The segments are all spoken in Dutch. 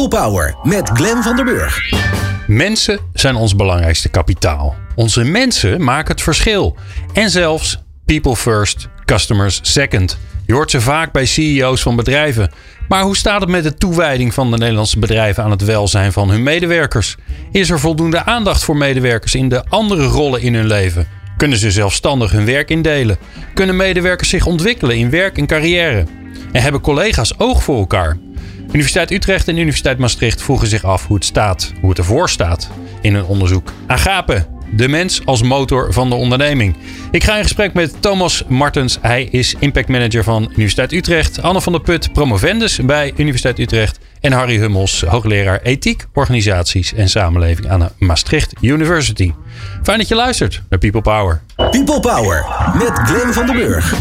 People Power met Glen van der Burg. Mensen zijn ons belangrijkste kapitaal. Onze mensen maken het verschil. En zelfs people first, customers second. Je hoort ze vaak bij CEO's van bedrijven. Maar hoe staat het met de toewijding van de Nederlandse bedrijven aan het welzijn van hun medewerkers? Is er voldoende aandacht voor medewerkers in de andere rollen in hun leven? Kunnen ze zelfstandig hun werk indelen? Kunnen medewerkers zich ontwikkelen in werk en carrière? En hebben collega's oog voor elkaar? Universiteit Utrecht en Universiteit Maastricht vroegen zich af hoe het staat, hoe het ervoor staat in een onderzoek. Agape, de mens als motor van de onderneming. Ik ga in gesprek met Thomas Martens. Hij is impact manager van Universiteit Utrecht. Anne van der Put, promovendus bij Universiteit Utrecht. En Harry Hummels, hoogleraar ethiek, organisaties en samenleving aan de Maastricht University. Fijn dat je luistert naar People Power. People Power met Glenn van den Burg.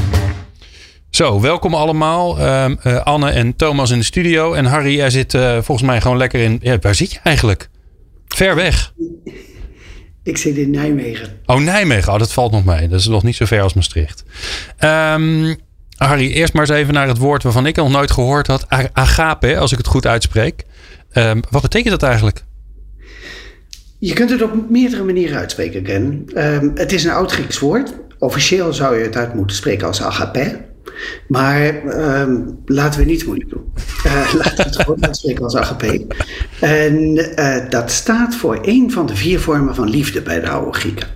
Zo, welkom allemaal. Um, uh, Anne en Thomas in de studio. En Harry, jij zit uh, volgens mij gewoon lekker in. Ja, waar zit je eigenlijk? Ver weg. Ik zit in Nijmegen. Oh, Nijmegen. Oh, dat valt nog mee. Dat is nog niet zo ver als Maastricht. Um, Harry, eerst maar eens even naar het woord waarvan ik nog nooit gehoord had. Agape, als ik het goed uitspreek. Um, wat betekent dat eigenlijk? Je kunt het op meerdere manieren uitspreken, Ken. Um, het is een oud Grieks woord. Officieel zou je het uit moeten spreken als agape. Maar um, laten we niet moeilijk doen. Uh, laten we het gewoon uitspreken als agape. En uh, dat staat voor een van de vier vormen van liefde bij de oude Grieken.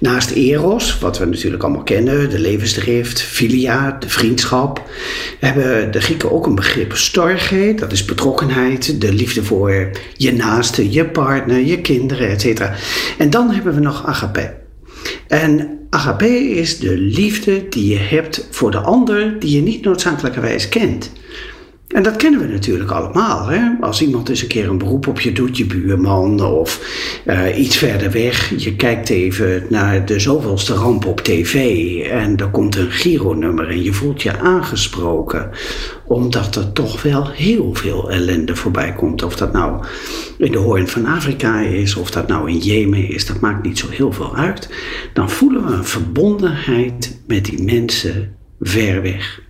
Naast eros, wat we natuurlijk allemaal kennen, de levensdrift, filia, de vriendschap, hebben de Grieken ook een begrip storge, dat is betrokkenheid, de liefde voor je naaste, je partner, je kinderen, etc. En dan hebben we nog agape. En agape is de liefde die je hebt voor de ander die je niet noodzakelijkerwijs kent. En dat kennen we natuurlijk allemaal. Hè? Als iemand eens een keer een beroep op je doet, je buurman of uh, iets verder weg. Je kijkt even naar de zoveelste ramp op tv en er komt een Giro-nummer en je voelt je aangesproken. Omdat er toch wel heel veel ellende voorbij komt. Of dat nou in de hoorn van Afrika is, of dat nou in Jemen is, dat maakt niet zo heel veel uit. Dan voelen we een verbondenheid met die mensen ver weg.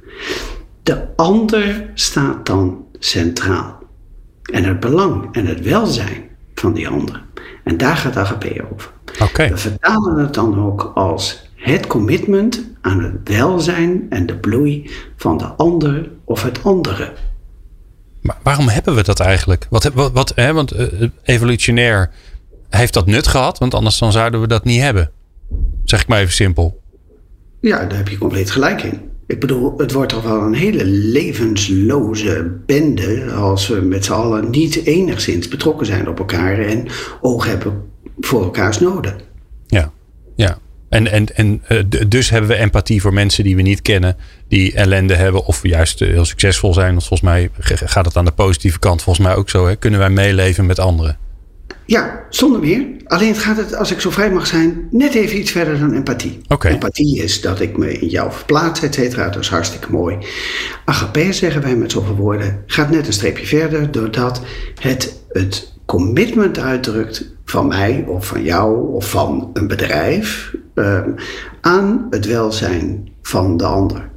De ander staat dan centraal. En het belang en het welzijn van die ander. En daar gaat AGP over. Okay. We vertalen het dan ook als het commitment aan het welzijn en de bloei van de ander of het andere. Maar waarom hebben we dat eigenlijk? Wat, wat, wat hè, want uh, evolutionair heeft dat nut gehad, want anders dan zouden we dat niet hebben. Zeg ik maar even simpel. Ja, daar heb je compleet gelijk in. Ik bedoel, het wordt toch wel een hele levensloze bende als we met z'n allen niet enigszins betrokken zijn op elkaar en oog hebben voor elkaars noden. Ja, ja. En, en, en dus hebben we empathie voor mensen die we niet kennen, die ellende hebben of juist heel succesvol zijn. Want volgens mij gaat het aan de positieve kant volgens mij ook zo. Hè? Kunnen wij meeleven met anderen? Ja, zonder meer. Alleen gaat het, als ik zo vrij mag zijn, net even iets verder dan empathie. Okay. Empathie is dat ik me in jou verplaats, et cetera. Dat is hartstikke mooi. Agape, zeggen wij met zoveel woorden, gaat net een streepje verder doordat het het commitment uitdrukt van mij of van jou of van een bedrijf um, aan het welzijn van de ander.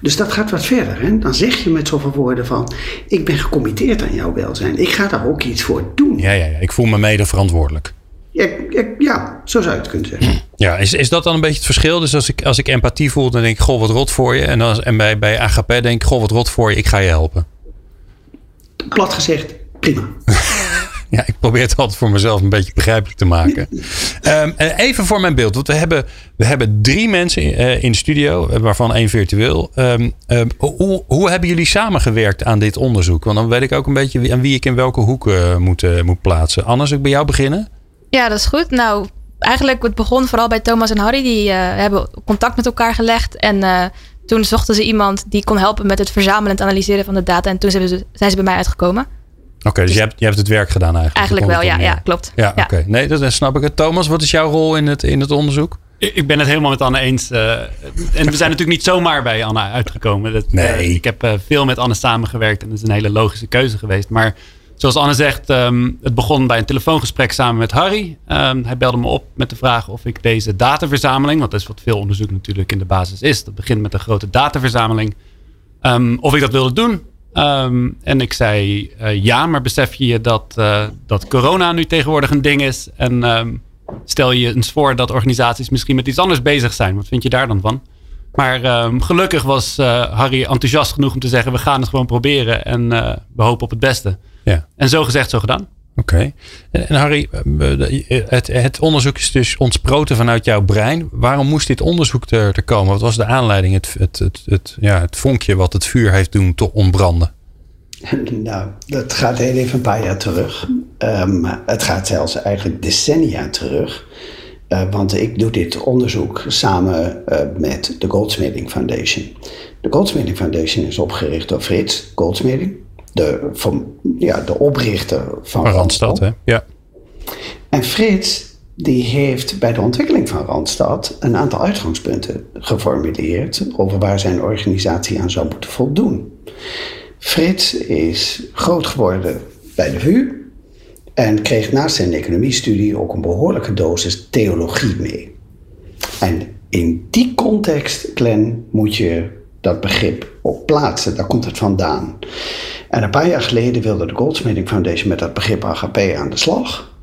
Dus dat gaat wat verder. Hè? Dan zeg je met zoveel woorden van... ik ben gecommitteerd aan jouw welzijn. Ik ga daar ook iets voor doen. Ja, ja, ja. ik voel me mede verantwoordelijk. Ja, ja, zo zou je het kunnen zeggen. Ja, is, is dat dan een beetje het verschil? Dus als ik, als ik empathie voel, dan denk ik... goh, wat rot voor je. En, als, en bij, bij AGP denk ik... goh, wat rot voor je, ik ga je helpen. Plat gezegd, prima. Ja, ik probeer het altijd voor mezelf een beetje begrijpelijk te maken. um, even voor mijn beeld. Want we hebben, we hebben drie mensen in, in de studio, waarvan één virtueel. Um, um, hoe, hoe hebben jullie samengewerkt aan dit onderzoek? Want dan weet ik ook een beetje aan wie ik in welke hoek uh, moet, uh, moet plaatsen. Anne, als ik bij jou beginnen? Ja, dat is goed. Nou, eigenlijk het begon vooral bij Thomas en Harry. Die uh, hebben contact met elkaar gelegd. En toen zochten ze iemand die kon helpen met het verzamelen en analyseren van de data. En toen zijn ze bij mij uitgekomen. Oké, okay, dus, dus je, hebt, je hebt het werk gedaan eigenlijk? Eigenlijk wel, ja, ja, klopt. Ja, ja. oké. Okay. Nee, dat, dat snap ik het. Thomas, wat is jouw rol in het, in het onderzoek? Ik ben het helemaal met Anne eens. Uh, en we zijn natuurlijk niet zomaar bij Anne uitgekomen. Dat, nee. Uh, ik heb uh, veel met Anne samengewerkt en dat is een hele logische keuze geweest. Maar zoals Anne zegt, um, het begon bij een telefoongesprek samen met Harry. Um, hij belde me op met de vraag of ik deze dataverzameling, want dat is wat veel onderzoek natuurlijk in de basis is. Dat begint met een grote dataverzameling. Um, of ik dat wilde doen. Ehm, en ik zei eh, ja, maar besef je je dat, uh, dat corona nu tegenwoordig een ding is? En ehm, stel je eens voor dat organisaties misschien met iets anders bezig zijn. Wat vind je daar dan van? Maar ehm, gelukkig was uh, Harry enthousiast genoeg om te zeggen: we gaan het gewoon proberen en we hopen op het beste. Ja. En zo gezegd, zo gedaan. Oké. En, Harry, het, het, onderzoek is dus ontsproten vanuit jouw brein. Waarom moest dit onderzoek er, komen? Wat was de aanleiding, het, het, het, ja, het vonkje wat het vuur heeft doen te ontbranden? Nou, dat gaat heel even een paar jaar terug. Um, het gaat zelfs eigenlijk decennia terug. Want ik doe dit onderzoek samen met de Goldsmithing Foundation. De Goldsmithing Foundation is opgericht door Frits Goldsmithing de, van, ja, de oprichter van, Randstad. Hè? Ja. En Frits die heeft bij de ontwikkeling van Randstad een aantal uitgangspunten geformuleerd over waar zijn organisatie aan zou moeten voldoen. Frits is groot geworden bij de VU en kreeg naast zijn economiestudie ook een behoorlijke dosis theologie mee. En in die context, Glenn, moet je dat begrip op plaatsen. Daar komt het vandaan. En een paar jaar geleden wilde de Goldsmithing Foundation met dat begrip AGP aan de slag.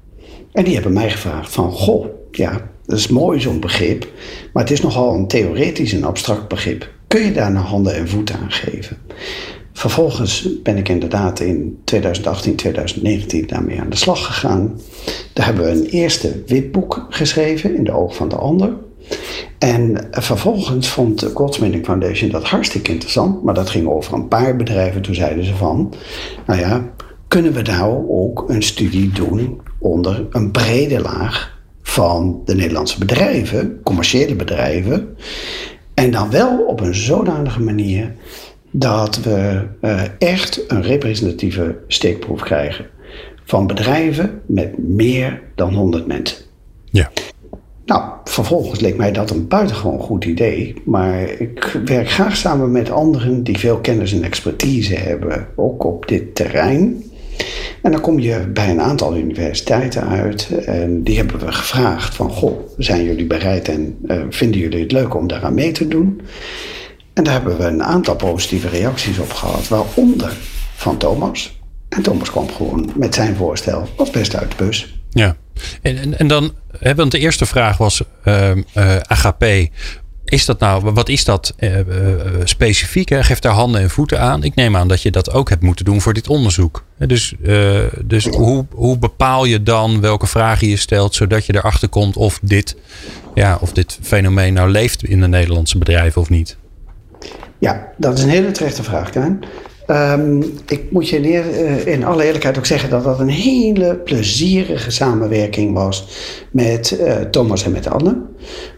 En die hebben mij gevraagd van, goh, ja, dat is mooi zo'n begrip, maar het is nogal een theoretisch en abstract begrip. Kun je daar nou handen en voeten aan geven? Vervolgens ben ik inderdaad in 2018, 2019 daarmee aan de slag gegaan. Daar hebben we een eerste witboek geschreven in de oog van de ander. En vervolgens vond de Goldsmithing Foundation dat hartstikke interessant, maar dat ging over een paar bedrijven. Toen zeiden ze van, nou ja, kunnen we nou ook een studie doen onder een brede laag van de Nederlandse bedrijven, commerciële bedrijven, en dan wel op een zodanige manier dat we uh, echt een representatieve steekproef krijgen van bedrijven met meer dan 100 mensen. Ja. Nou, vervolgens leek mij dat een buitengewoon goed idee. Maar ik werk graag samen met anderen die veel kennis en expertise hebben, ook op dit terrein. En dan kom je bij een aantal universiteiten uit en die hebben we gevraagd van, goh, zijn jullie bereid en uh, vinden jullie het leuk om daaraan mee te doen? En daar hebben we een aantal positieve reacties op gehad, waaronder van Thomas. En Thomas kwam gewoon met zijn voorstel als best uit de bus. Ja, en, en, en dan, want de eerste vraag was uh, eh. Is dat nou, wat is dat uh, specifiek? Hè? Geef daar handen en voeten aan. Ik neem aan dat je dat ook hebt moeten doen voor dit onderzoek. Dus, dus hoe, hoe bepaal je dan welke vragen je stelt, zodat je erachter komt of dit, ja, of dit fenomeen nou leeft in de Nederlandse bedrijven of niet? Ja, dat is een hele terechte vraag, Karen. Um, ik moet je neer, uh, in alle eerlijkheid ook zeggen dat dat een hele plezierige samenwerking was met uh, Thomas en met Anne.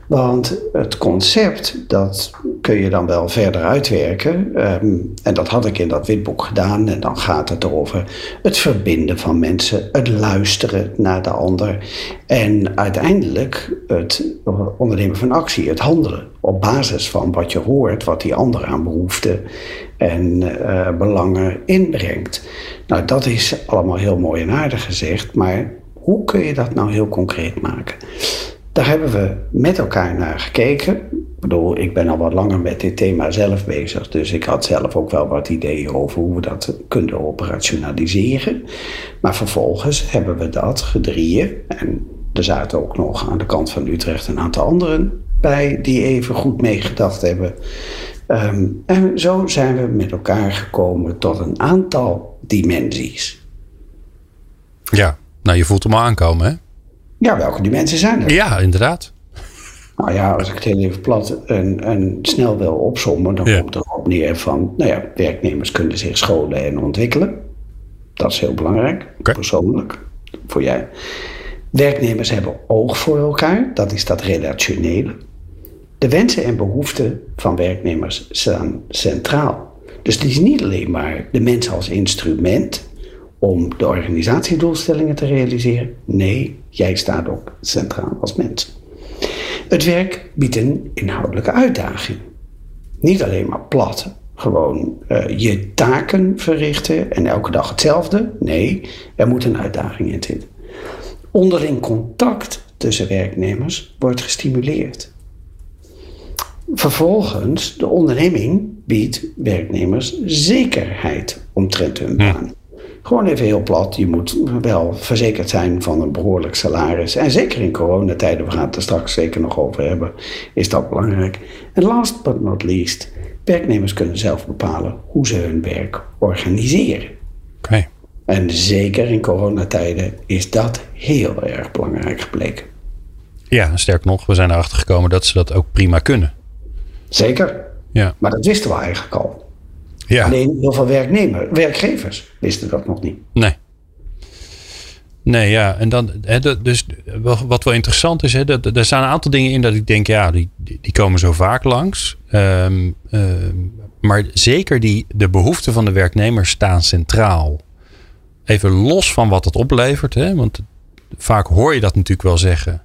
Want het concept, dat kun je dan wel verder uitwerken. Um, en dat had ik in dat witboek gedaan. En dan gaat het over het verbinden van mensen, het luisteren naar de ander. En uiteindelijk het ondernemen van actie, het handelen. Op basis van wat je hoort, wat die ander aan behoefte en uh, belangen inbrengt. Nou, dat is allemaal heel mooi en aardig gezegd. Maar hoe kun je dat nou heel concreet maken? Daar hebben we met elkaar naar gekeken. Ik bedoel, ik ben al wat langer met dit thema zelf bezig. Dus ik had zelf ook wel wat ideeën over hoe we dat kunnen operationaliseren. Maar vervolgens hebben we dat gedrieën. En er zaten ook nog aan de kant van Utrecht een aantal anderen bij die even goed meegedacht hebben. Um, en zo zijn we met elkaar gekomen tot een aantal dimensies. Ja, nou je voelt hem aankomen hè? Ja, welke dimensies zijn er? Ja, inderdaad. Nou ja, als ik het heel even plat en, en snel wil opzommen, dan komt het erop neer van, nou ja, werknemers kunnen zich scholen en ontwikkelen. Dat is heel belangrijk, persoonlijk, voor jij. Werknemers hebben oog voor elkaar, dat is dat relationele. De wensen en behoeften van werknemers staan centraal. Dus het is niet alleen maar de mens als instrument, om de organisatiedoelstellingen te realiseren. Nee, jij staat ook centraal als mens. Het werk biedt een inhoudelijke uitdaging. Niet alleen maar plat, gewoon uh, je taken verrichten en elke dag hetzelfde. Nee, er moet een uitdaging in zitten. Onderling contact tussen werknemers wordt gestimuleerd. Vervolgens, de onderneming biedt werknemers zekerheid omtrent hun baan. Gewoon even heel plat, je moet wel verzekerd zijn van een behoorlijk salaris. En zeker in coronatijden, we gaan het er straks zeker nog over hebben, is dat belangrijk. En last but not least, werknemers kunnen zelf bepalen hoe ze hun werk organiseren. Oké. En zeker in coronatijden is dat heel erg belangrijk gebleken. Ja, sterker nog, we zijn erachter gekomen dat ze dat ook prima kunnen. Zeker. Ja. Maar dat wisten we eigenlijk al. Ja. Alleen heel veel werknemers, werkgevers wisten dat nog niet. Nee. Nee, ja. En dan, hè, dus wat wel interessant is, hè, dat, er staan een aantal dingen in dat ik denk, ja, die, die, die komen zo vaak langs. Ehm, ehm, maar zeker die, de behoeften van de werknemers staan centraal. Even los van wat het oplevert, hè, want vaak hoor je dat natuurlijk wel zeggen.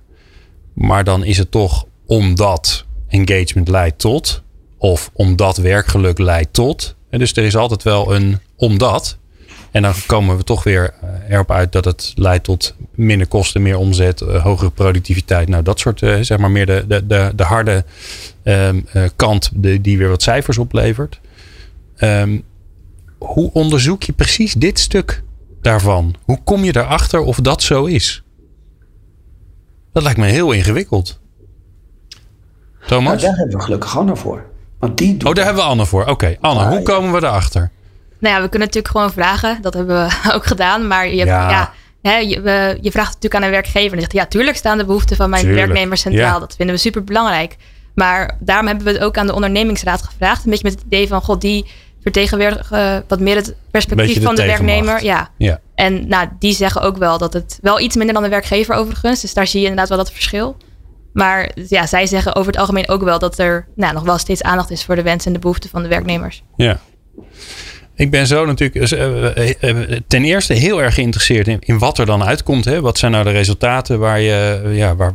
Maar dan is het toch omdat engagement leidt tot, of omdat werkgeluk leidt tot. Dus er is altijd wel een omdat. En dan komen we toch weer eh, erop uit dat het leidt tot minder kosten, meer omzet, eh, hogere productiviteit. Nou, dat soort, eh, zeg maar meer de, de, de, de harde ehm, eh, kant die weer wat cijfers oplevert. Ehm, hoe onderzoek je precies dit stuk daarvan? Hoe kom je erachter of dat zo is? Dat lijkt me heel ingewikkeld. Thomas? daar hebben we gelukkig Anne voor. Want die doet Oh, daar hebben we Anne voor. Oké, Anne, Ah, hoe ja. komen we erachter? Nou ja, we kunnen natuurlijk gewoon vragen. Dat hebben we ook gedaan. Maar je, Ja. ja. hè, je, we- je vraagt natuurlijk aan een werkgever. En die zegt, ja, tuurlijk staan de behoeften van mijn Tuurlijk, werknemers centraal. ja. Dat vinden we super belangrijk. Maar daarom hebben we het ook aan de ondernemingsraad gevraagd. Een beetje met het idee van, god, die vertegenwoordigen wat meer het perspectief de van de tegenmacht. werknemer. Ja. Ja. En nou, die zeggen ook wel dat het wel iets minder dan de werkgever overigens. Dus daar zie je inderdaad wel dat verschil. Maar ja, zij zeggen over het algemeen ook wel dat er nou, nog wel steeds aandacht is voor de wensen en de behoeften van de werknemers. Ja. Ik ben zo natuurlijk eh, eh, eh, ten eerste heel erg geïnteresseerd in, wat er dan uitkomt. Hè? Wat zijn nou de resultaten waar je, ja, waar,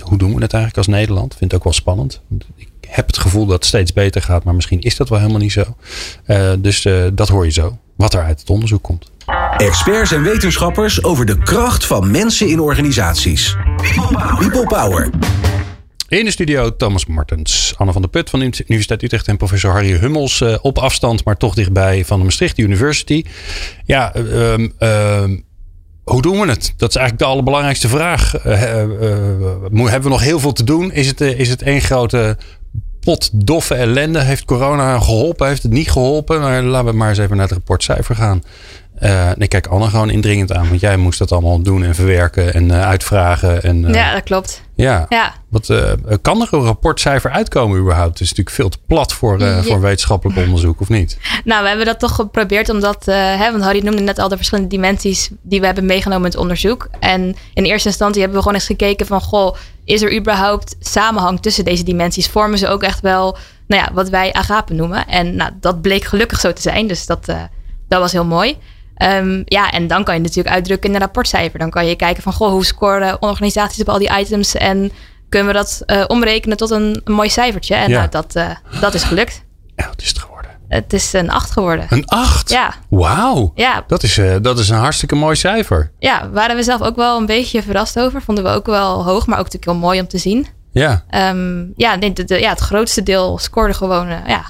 hoe doen we het eigenlijk als Nederland? Ik vind het ook wel spannend. Ik heb het gevoel dat het steeds beter gaat, maar misschien is dat wel helemaal niet zo. Dus dat hoor je zo, wat er uit het onderzoek komt. Experts en wetenschappers over de kracht van mensen in organisaties. People Power. In de studio Thomas Martens, Anne van der Put van de Universiteit Utrecht en professor Harry Hummels eh, op afstand, maar toch dichtbij van de Maastricht University. Ja, eh, ehm, ehm, hoe doen we het? Dat is eigenlijk de allerbelangrijkste vraag. Mo- hebben we nog heel veel te doen? Is het, is het één grote pot doffe ellende? Heeft corona geholpen? Heeft het niet geholpen? Nou, laten we maar eens even naar het rapportcijfer gaan. Eh nee, kijk Anne gewoon indringend aan, want jij moest dat allemaal doen en verwerken en eh, uitvragen. En, eh, Ja, dat klopt. ja. Ja, Wat, kan er een rapportcijfer uitkomen überhaupt? Het is natuurlijk veel te plat voor, Ja. voor wetenschappelijk onderzoek, of niet? nou, we hebben dat toch geprobeerd omdat, hè, want Harry noemde net al de verschillende dimensies die we hebben meegenomen in het onderzoek. En in eerste instantie hebben we gewoon eens gekeken van, goh, is er überhaupt samenhang tussen deze dimensies? Vormen ze ook echt wel, nou ja, wat wij agapen noemen? En nou, dat bleek gelukkig zo te zijn, dus dat, dat was heel mooi. Ehm, ja, en dan kan je natuurlijk uitdrukken in een rapportcijfer. Dan kan je kijken van, goh, hoe scoren organisaties op al die items en kunnen we dat eh, omrekenen tot een, een mooi cijfertje? En Ja. nou, dat, eh, dat is gelukt. Ja, wat is het geworden? Het is een 8 geworden. Een 8? Ja. Wauw. Ja, Dat is, eh, dat is een hartstikke mooi cijfer. ja, waren we zelf ook wel een beetje verrast over. Vonden we ook wel hoog, maar ook natuurlijk heel mooi om te zien. Ja. Ehm, ja, nee, de, de- ja, het grootste deel scoorde gewoon eh, ja,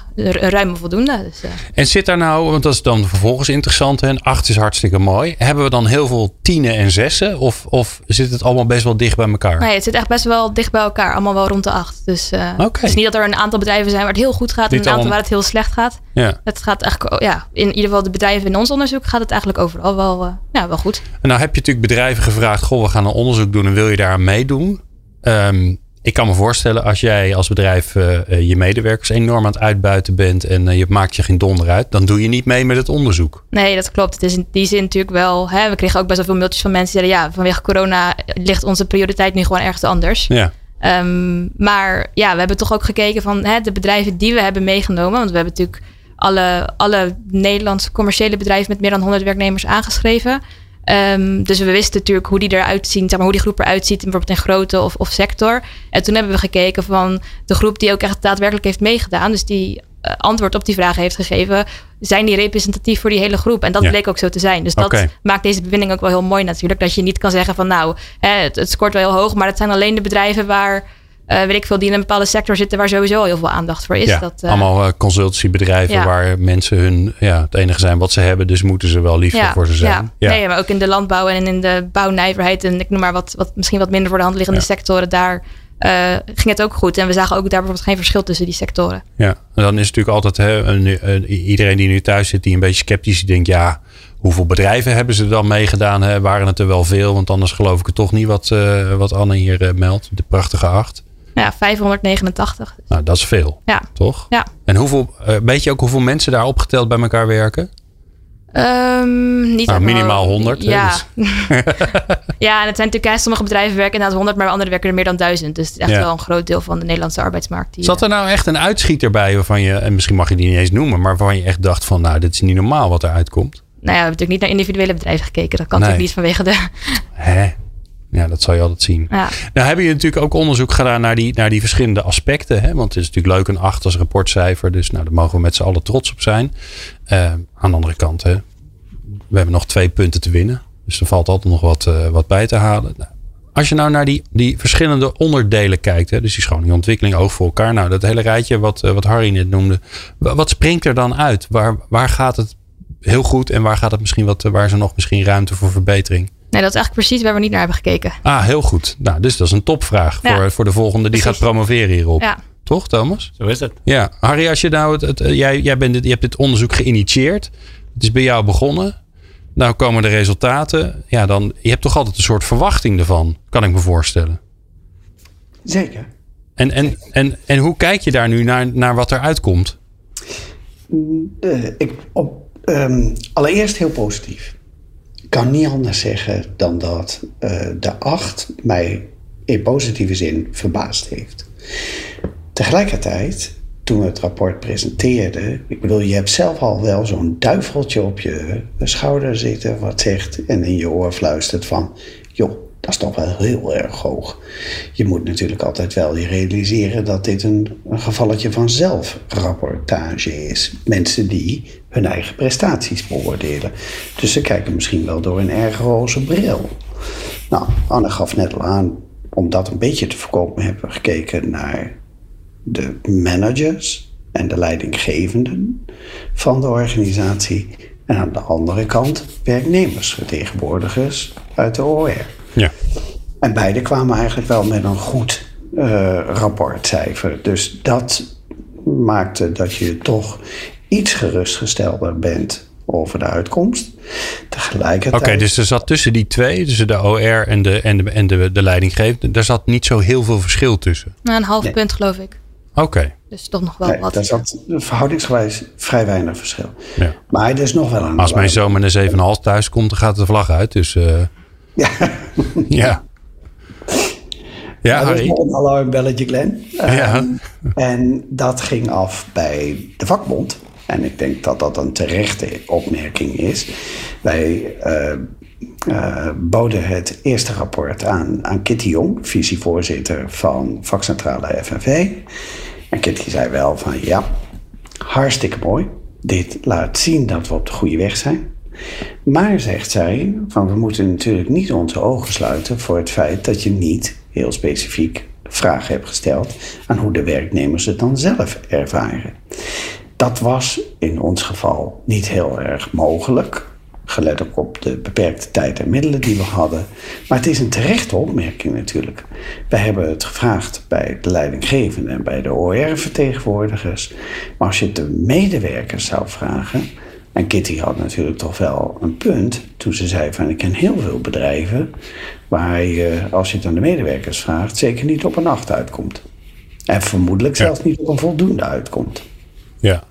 ruime voldoende. Dus, eh, En zit daar nou, want dat is dan vervolgens interessant, een 8 is hartstikke mooi. Hebben we dan heel veel tienen en zessen? Of, of zit het allemaal best wel dicht bij elkaar? nee, het zit echt best wel dicht bij elkaar. Allemaal wel rond de 8. Dus eh, het is niet dat er een aantal bedrijven zijn waar het heel goed gaat. En een aantal waar het heel slecht gaat. Ja. Het gaat eigenlijk, ja, in ieder geval de bedrijven in ons onderzoek gaat het eigenlijk overal wel, ja, wel goed. En nou heb je natuurlijk bedrijven gevraagd: Goh, we gaan een onderzoek doen en wil je daar aan meedoen? Ehm, ik kan me voorstellen als jij als bedrijf eh, eh, je medewerkers enorm aan het uitbuiten bent en eh, je maakt je geen donder uit, dan doe je niet mee met het onderzoek. Nee, dat klopt. Het is in die zin natuurlijk wel. Hè, we kregen ook best wel veel mailtjes van mensen die zeiden: ja, vanwege corona ligt onze prioriteit nu gewoon ergens anders. Ja, Ehm, maar ja, we hebben toch ook gekeken van hè, de bedrijven die we hebben meegenomen. Want we hebben natuurlijk alle, alle Nederlandse commerciële bedrijven met meer dan 100 werknemers aangeschreven. Ehm, dus we wisten natuurlijk hoe die eruit zien, zeg maar, hoe die groep eruit ziet, bijvoorbeeld in grootte of, of sector. En toen hebben we gekeken van de groep die ook echt daadwerkelijk heeft meegedaan, dus die eh, antwoord op die vragen heeft gegeven, zijn die representatief voor die hele groep? En dat Ja. bleek ook zo te zijn. Dus dat maakt deze bevinding ook wel heel mooi natuurlijk. Dat je niet kan zeggen van nou, hè, het, het scoort wel heel hoog, maar het zijn alleen de bedrijven waar eh, weet ik veel, die in een bepaalde sector zitten waar sowieso al heel veel aandacht voor is. Ja, dat, eh, allemaal eh, consultancybedrijven Ja. waar mensen hun, ja, het enige zijn wat ze hebben, dus moeten ze wel lief ja, voor ze zijn. Ja. Nee, maar ook in de landbouw en in de bouwnijverheid en ik noem maar wat, wat misschien wat minder voor de hand liggende sectoren, daar ging het ook goed. En we zagen ook daar bijvoorbeeld geen verschil tussen die sectoren. Ja, en dan is het natuurlijk altijd hè, een, een- iedereen die nu thuis zit, die een beetje sceptisch denkt, ja, hoeveel bedrijven hebben ze dan meegedaan? Hè? Waren het er wel veel? Want anders geloof ik het toch niet wat, wat Anne hier meldt, de prachtige acht. Ja, 589. Nou, dat is veel, Ja. toch? Ja. En hoeveel, eh, weet je ook hoeveel mensen daar opgeteld bij elkaar werken? Ehm, niet Nou, minimaal hoofd. 100, hè, Ja. dus. ja, en het zijn natuurlijk, sommige bedrijven werken inderdaad 100, maar andere werken er meer dan 1000. Dus het is echt Ja. wel een groot deel van de Nederlandse arbeidsmarkt. Die, Zat er nou echt een uitschieter bij waarvan je, en misschien mag je die niet eens noemen, maar waarvan je echt dacht van, nou, dit is niet normaal wat eruit komt? nou ja, we hebben natuurlijk niet naar individuele bedrijven gekeken. Dat kan Nee. natuurlijk niet vanwege de... Hè? Ja, dat zal je altijd zien. Ja. Nou hebben je natuurlijk ook onderzoek gedaan naar die, naar die verschillende aspecten. Hè? Want het is natuurlijk leuk een 8 als rapportcijfer. Dus nou, daar mogen we met z'n allen trots op zijn. Eh, aan de andere kant, hè, we hebben nog twee punten te winnen. Dus er valt altijd nog wat, eh, wat bij te halen. Nou, als je nou naar die, die verschillende onderdelen kijkt. Hè, dus die schone ontwikkeling, oog voor elkaar. Nou, dat hele rijtje wat, eh, wat Harry net noemde. wa- Wat springt er dan uit? Waar, waar gaat het heel goed en waar gaat het misschien wat, waar is er nog misschien ruimte voor verbetering? Nee, dat is eigenlijk precies waar we niet naar hebben gekeken. Ah, heel goed. Nou, dus dat is een topvraag Ja. voor, voor de volgende die Precies. gaat promoveren hierop. Ja. Toch, Thomas? Zo is het. Ja. Harry, als je nou het, het, eh, jij, jij bent dit, je hebt dit onderzoek geïnitieerd. Het is bij jou begonnen. Nou komen de resultaten. Ja, dan, je hebt toch altijd een soort verwachting ervan, kan ik me voorstellen. Zeker. En, en, en, en hoe kijk je daar nu naar, naar wat eruit komt? Eh, ik, op, ehm, allereerst heel positief. Kan niet anders zeggen dan dat eh, de 8 mij in positieve zin verbaasd heeft. Tegelijkertijd, toen we het rapport presenteerden, ik bedoel, je hebt zelf al wel zo'n duiveltje op je schouder zitten wat zegt en in je oor fluistert van, joh, dat is toch wel heel erg hoog. Je moet natuurlijk altijd wel je realiseren dat dit een, een gevalletje van zelfrapportage is. Mensen die hun eigen prestaties beoordelen. Dus ze kijken misschien wel door een erg roze bril. Nou, Anne gaf net al aan, om dat een beetje te voorkomen, hebben we gekeken naar de managers en de leidinggevenden van de organisatie. En aan de andere kant werknemersvertegenwoordigers uit de OR. Ja. En beide kwamen eigenlijk wel met een goed eh, rapportcijfer. Dus dat maakte dat je toch iets gerustgestelder bent over de uitkomst. Tegelijkertijd. Oké, dus er zat tussen die twee, tussen de OR en de, en de, en de, de leidinggevende, daar zat niet zo heel veel verschil tussen. Nou, een half Nee. punt geloof ik. Oké. Dus toch nog wel Nee, wat. daar zat verhoudingsgewijs vrij weinig verschil. Ja. Maar er is nog wel een. Als mijn zoon met een 7,5 thuis komt, dan gaat de vlag uit. Dus eh, Ja, ja. Ja, dat is Harry. nog een alarmbelletje, Glenn. Ja. Ehm, En dat ging af bij de vakbond. En ik denk dat dat een terechte opmerking is. Wij eh, eh, boden het eerste rapport aan, aan Kitty Jong, visievoorzitter van vakcentrale FNV. En Kitty zei wel van ja, hartstikke mooi. Dit laat zien dat we op de goede weg zijn. Maar zegt zij, van we moeten natuurlijk niet onze ogen sluiten voor het feit dat je niet heel specifiek vragen hebt gesteld aan hoe de werknemers het dan zelf ervaren. Dat was in ons geval niet heel erg mogelijk, gelet ook op de beperkte tijd en middelen die we hadden. Maar het is een terechte opmerking natuurlijk. Wij hebben het gevraagd bij de leidinggevende en bij de OR-vertegenwoordigers. Maar als je het de medewerkers zou vragen, en Kitty had natuurlijk toch wel een punt toen ze zei van ik ken heel veel bedrijven waar je, als je het aan de medewerkers vraagt, zeker niet op een 8 uitkomt. En vermoedelijk zelfs niet op een voldoende uitkomt. Ja.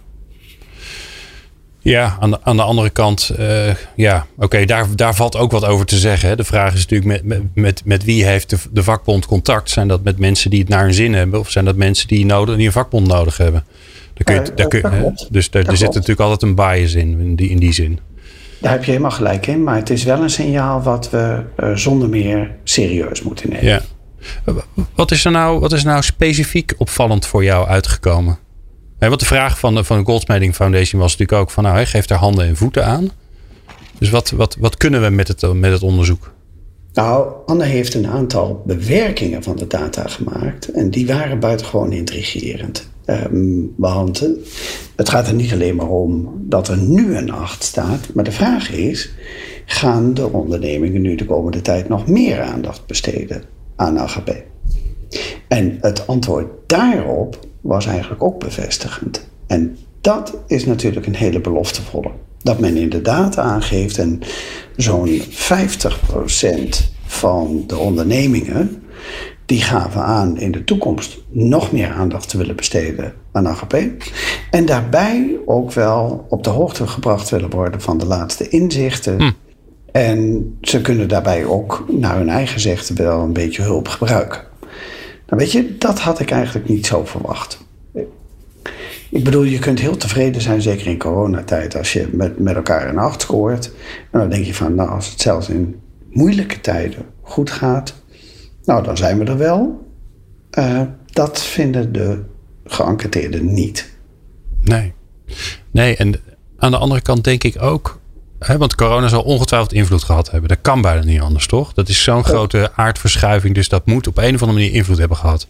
Ja, aan de, aan de andere kant, eh, ja, oké, daar, daar valt ook wat over te zeggen. Hè. De vraag is natuurlijk met, met, met, wie heeft de, de vakbond contact? Zijn dat met mensen die het naar hun zin hebben? Of zijn dat mensen die, nodig, die een vakbond nodig hebben? Daar kun je, Eh, daar kun, dat hè. klopt. Dus daar, Dat er zit natuurlijk altijd een bias in, in die, in die zin. Daar heb je helemaal gelijk in, maar het is wel een signaal wat we eh, zonder meer serieus moeten nemen. Ja. Wat is er nou, wat is er nou specifiek opvallend voor jou uitgekomen? Hè, want de vraag van de, van de Goldsmeding Foundation was natuurlijk ook van nou, hè, geef daar handen en voeten aan. Dus wat, wat, wat kunnen we met het, met het onderzoek? Nou, Anne heeft een aantal bewerkingen van de data gemaakt en die waren buitengewoon intrigerend. Um, want het gaat er niet alleen maar om dat er nu een 8 staat, maar de vraag is: gaan de ondernemingen nu de komende tijd nog meer aandacht besteden aan AGP? En het antwoord daarop was eigenlijk ook bevestigend. En dat is natuurlijk een hele beloftevolle. Dat men inderdaad aangeeft en zo'n 50% van de ondernemingen die gaven aan in de toekomst nog meer aandacht te willen besteden aan AGP. En daarbij ook wel op de hoogte gebracht willen worden van de laatste inzichten. Hm. En ze kunnen daarbij ook naar hun eigen zegte wel een beetje hulp gebruiken. Nou weet je, dat had ik eigenlijk niet zo verwacht. Ik bedoel, je kunt heel tevreden zijn, zeker in coronatijd, als je met, met elkaar een acht scoort. En dan denk je van, nou, als het zelfs in moeilijke tijden goed gaat, nou, dan zijn we er wel. Uh, dat vinden de geënquêteerden niet. Nee. Nee, en aan de andere kant denk ik ook, hè, want corona zal ongetwijfeld invloed gehad hebben. Dat kan bijna niet anders, toch? Dat is zo'n grote aardverschuiving, dus dat moet op een of andere manier invloed hebben gehad.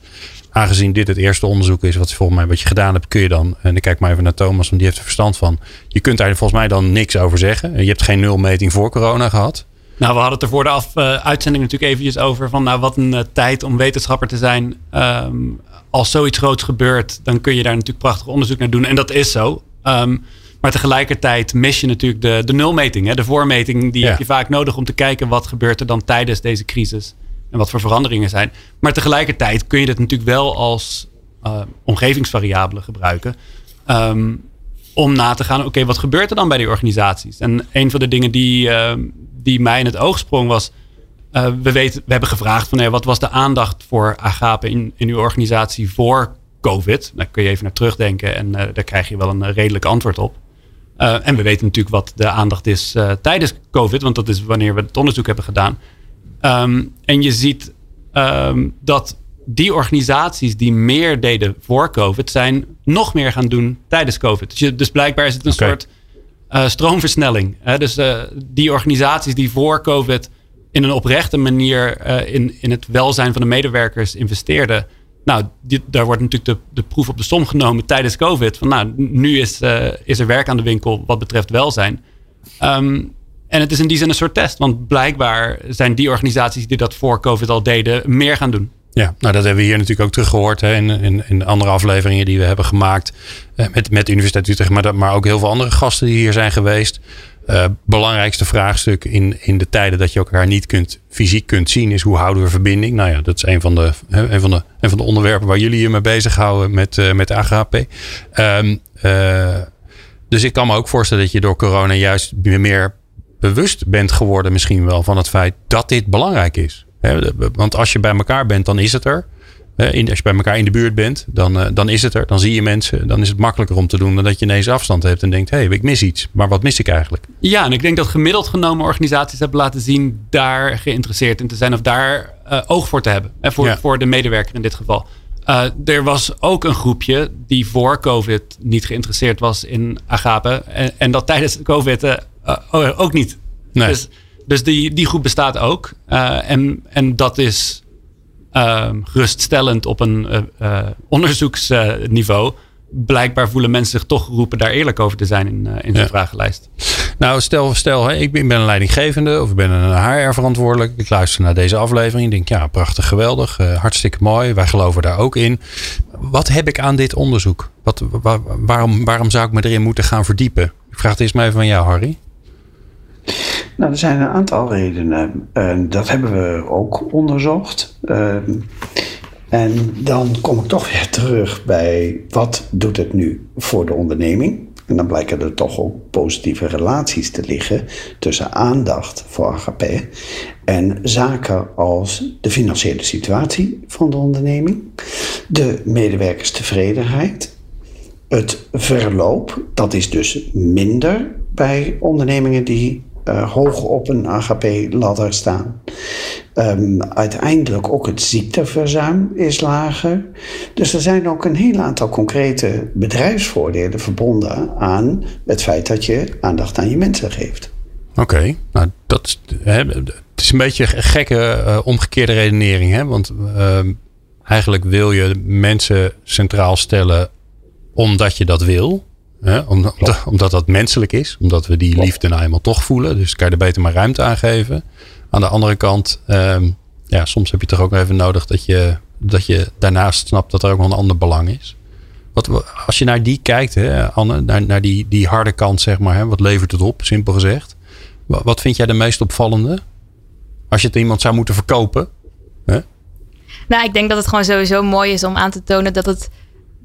Aangezien dit het eerste onderzoek is, wat volgens mij wat je gedaan hebt, kun je dan, en ik kijk maar even naar Thomas, want die heeft er verstand van. Je kunt daar volgens mij dan niks over zeggen. Je hebt geen nulmeting voor corona gehad. Nou, we hadden het er voor de af, uh, uitzending natuurlijk eventjes over van nou, wat een uh, tijd om wetenschapper te zijn. Um, als zoiets groots gebeurt, dan kun je daar natuurlijk prachtig onderzoek naar doen. En dat is zo. Um, maar tegelijkertijd mis je natuurlijk de, de nulmeting. Hè? De voormeting, die ja. heb je vaak nodig om te kijken wat gebeurt er dan tijdens deze crisis. En wat voor veranderingen zijn. Maar tegelijkertijd kun je dit natuurlijk wel als uh, omgevingsvariabele gebruiken. Um, om na te gaan, oké, wat gebeurt er dan bij die organisaties? En een van de dingen die, uh, die mij in het oog sprong was... Uh, we, weten, we hebben gevraagd van hey, wat was de aandacht voor agape in, in uw organisatie voor COVID? Daar kun je even naar terugdenken en uh, daar krijg je wel een redelijk antwoord op. en we weten natuurlijk wat de aandacht is tijdens COVID, want dat is wanneer we het onderzoek hebben gedaan. Um, en je ziet um, dat die organisaties die meer deden voor COVID, zijn nog meer gaan doen tijdens COVID. Dus, je, dus blijkbaar is het een okay. soort uh, stroomversnelling. Hè? Dus die organisaties die voor COVID in een oprechte manier in, in het welzijn van de medewerkers investeerden. Nou, daar wordt natuurlijk de, de proef op de som genomen tijdens COVID. Van nou, nu is, is er werk aan de winkel wat betreft welzijn. Um, en het is in die zin een soort test. Want blijkbaar zijn die organisaties die dat voor COVID al deden, meer gaan doen. Ja, nou dat hebben we hier natuurlijk ook teruggehoord hè, in, in, in andere afleveringen die we hebben gemaakt. Eh, met, met de Universiteit Utrecht, maar, maar ook heel veel andere gasten die hier zijn geweest. Uh, belangrijkste vraagstuk in, in de tijden dat je elkaar niet kunt, fysiek kunt zien, is hoe houden we verbinding? Nou ja, dat is een van de, een van de, een van de onderwerpen waar jullie je mee bezighouden met, uh, met AGHP. Um, uh, dus ik kan me ook voorstellen dat je door corona juist meer bewust bent geworden, misschien wel, van het feit dat dit belangrijk is. Want als je bij elkaar bent, dan is het er. Als je bij elkaar in de buurt bent, dan, eh, dan is het er. Dan zie je mensen. Dan is het makkelijker om te doen dan dat je ineens afstand hebt en denkt: hé, hey, ik mis iets. Maar wat mis ik eigenlijk? Ja, en ik denk dat gemiddeld genomen organisaties hebben laten zien daar geïnteresseerd in te zijn of daar uh, oog voor te hebben. Hè, voor, ja. voor de medewerker in dit geval. Uh, er was ook een groepje die voor COVID niet geïnteresseerd was in agape. En, en dat tijdens COVID ook niet. Nee. Dus dus die, die groep bestaat ook. En, en dat is geruststellend op een uh, onderzoeksniveau. Blijkbaar voelen mensen zich toch geroepen daar eerlijk over te zijn in, in zo'n ja. vragenlijst. Nou, stel, stel hè, ik ben een leidinggevende of ik ben een HR-verantwoordelijk. Ik luister naar deze aflevering. Ik denk, ja, prachtig, geweldig, hartstikke mooi. Wij geloven daar ook in. Wat heb ik aan dit onderzoek? Wat, waar, waarom, waarom zou ik me erin moeten gaan verdiepen? Ik vraag het eerst maar even van jou, Harry. Nou, er zijn een aantal redenen. Uh, dat hebben we ook onderzocht. Uh, en dan kom ik toch weer terug bij wat doet het nu voor de onderneming? En dan blijken er toch ook positieve relaties te liggen tussen aandacht voor AGP en zaken als de financiële situatie van de onderneming, de medewerkerstevredenheid, het verloop, dat is dus minder bij ondernemingen die uh, hoog op een AGP-ladder staan. Um, uiteindelijk ook het ziekteverzuim is lager. Dus er zijn ook een heel aantal concrete bedrijfsvoordelen verbonden aan het feit dat je aandacht aan je mensen geeft. Oké, nou dat hè, het is een beetje een gekke uh, omgekeerde redenering. Hè? Want uh, eigenlijk wil je mensen centraal stellen omdat je dat wil. Hè? Omdat, omdat dat menselijk is. Omdat we die liefde nou eenmaal toch voelen. Dus kan je er beter maar ruimte aan geven. Aan de andere kant, um, ja, soms heb je toch ook even nodig dat je, dat je daarnaast snapt dat er ook nog een ander belang is. Wat, als je naar die kijkt, hè, Anne, naar, naar die, die harde kant, zeg maar, hè, wat levert het op, simpel gezegd? Wat, wat vind jij de meest opvallende? Als je het iemand zou moeten verkopen? Hè? Nou, ik denk dat het gewoon sowieso mooi is om aan te tonen dat het,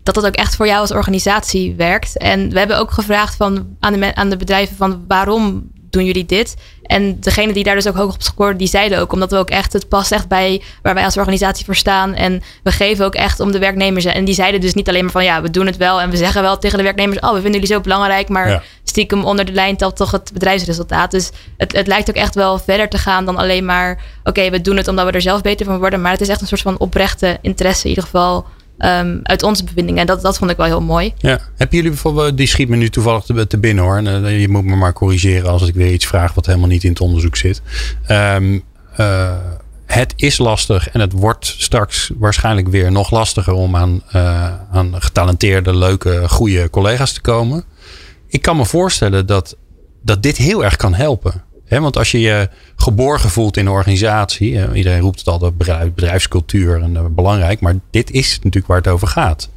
dat het ook echt voor jou als organisatie werkt. En we hebben ook gevraagd van, aan, de, aan de bedrijven van waarom doen jullie dit? En degene die daar dus ook hoog op scoorde, die zeiden ook, omdat we ook echt, het past echt bij waar wij als organisatie voor staan. En we geven ook echt om de werknemers. En die zeiden dus niet alleen maar van ja, we doen het wel. En we zeggen wel tegen de werknemers, oh, we vinden jullie zo belangrijk. Maar stiekem onder de lijn telt toch het bedrijfsresultaat. Dus het, het lijkt ook echt wel verder te gaan dan alleen maar, oké, we doen het omdat we er zelf beter van worden. Maar het is echt een soort van oprechte interesse in ieder geval um, uit onze bevindingen. En dat, dat vond ik wel heel mooi. Ja. Hebben jullie bijvoorbeeld, die schiet me nu toevallig te, te binnen hoor. En, uh, je moet me maar corrigeren als ik weer iets vraag wat helemaal niet in het onderzoek zit. Um, uh, het is lastig en het wordt straks waarschijnlijk weer nog lastiger om aan, uh, aan getalenteerde, leuke, goede collega's te komen. Ik kan me voorstellen dat, dat dit heel erg kan helpen want als je je geborgen voelt in een organisatie, iedereen roept het altijd bedrijfscultuur en uh, belangrijk, maar dit is natuurlijk waar het over gaat.